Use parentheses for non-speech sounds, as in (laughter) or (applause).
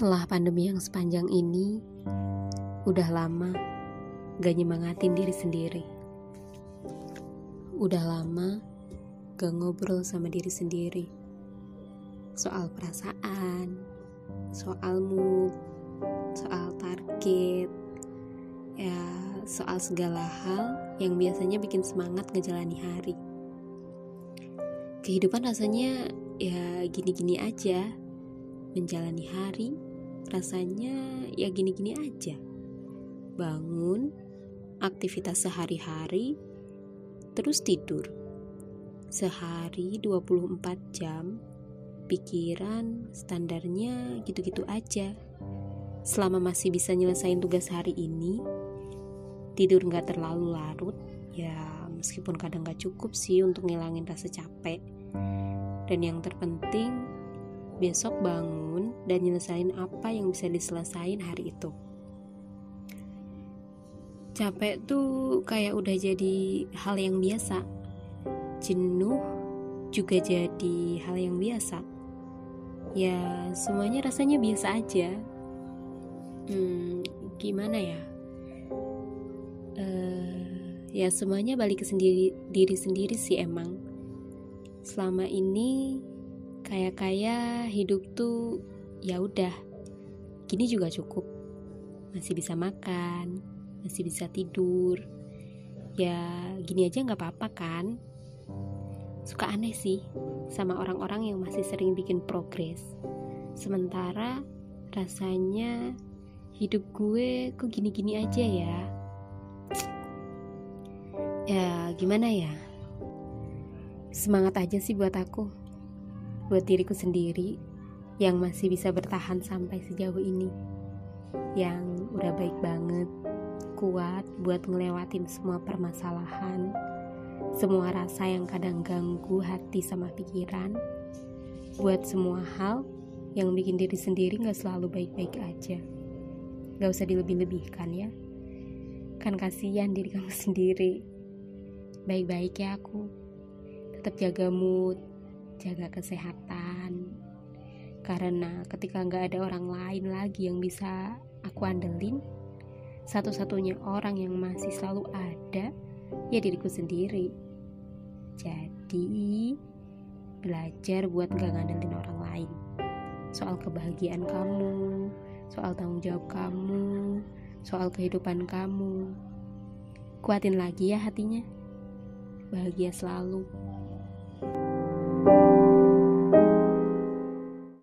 Setelah pandemi yang sepanjang ini, udah lama gak nyemangatin diri sendiri. Udah lama gak ngobrol sama diri sendiri. Soal perasaan, soal mood, soal target, ya soal segala hal yang biasanya bikin semangat ngejalani hari. Kehidupan rasanya ya gini-gini aja menjalani hari rasanya ya gini-gini aja. Bangun, aktivitas sehari-hari, terus tidur. Sehari 24 jam, pikiran standarnya gitu-gitu aja. Selama masih bisa nyelesain tugas hari ini, tidur nggak terlalu larut, ya meskipun kadang nggak cukup sih untuk ngilangin rasa capek. Dan yang terpenting, besok bangun dan nyelesain apa yang bisa diselesain hari itu. Capek tuh kayak udah jadi hal yang biasa. Jenuh juga jadi hal yang biasa. Ya, semuanya rasanya biasa aja. Hmm, gimana ya? Uh, ya semuanya balik ke sendiri diri sendiri sih emang. Selama ini kayak kayak hidup tuh ya udah gini juga cukup. Masih bisa makan masih bisa tidur. Ya gini aja nggak apa-apa kan? Suka aneh sih sama orang-orang yang masih sering bikin progres. Sementara rasanya hidup gue kok gini-gini aja ya. Ya gimana ya? Semangat aja sih buat aku buat diriku sendiri yang masih bisa bertahan sampai sejauh ini. Yang udah baik banget kuat buat ngelewatin semua permasalahan semua rasa yang kadang ganggu hati sama pikiran. Buat semua hal yang bikin diri sendiri gak selalu baik-baik aja. Gak usah dilebih-lebihkan ya. Kan kasihan diri kamu (laughs) sendiri. Baik-baik ya aku. Tetap jaga mood jaga kesehatan. Karena ketika nggak ada orang lain lagi yang bisa aku andelin satu-satunya orang yang masih selalu ada ya diriku sendiri. Jadi belajar buat gak ngandelin orang lain. Soal kebahagiaan kamu soal tanggung jawab kamu soal kehidupan kamu. Kuatin lagi ya hatinya. Bahagia selalu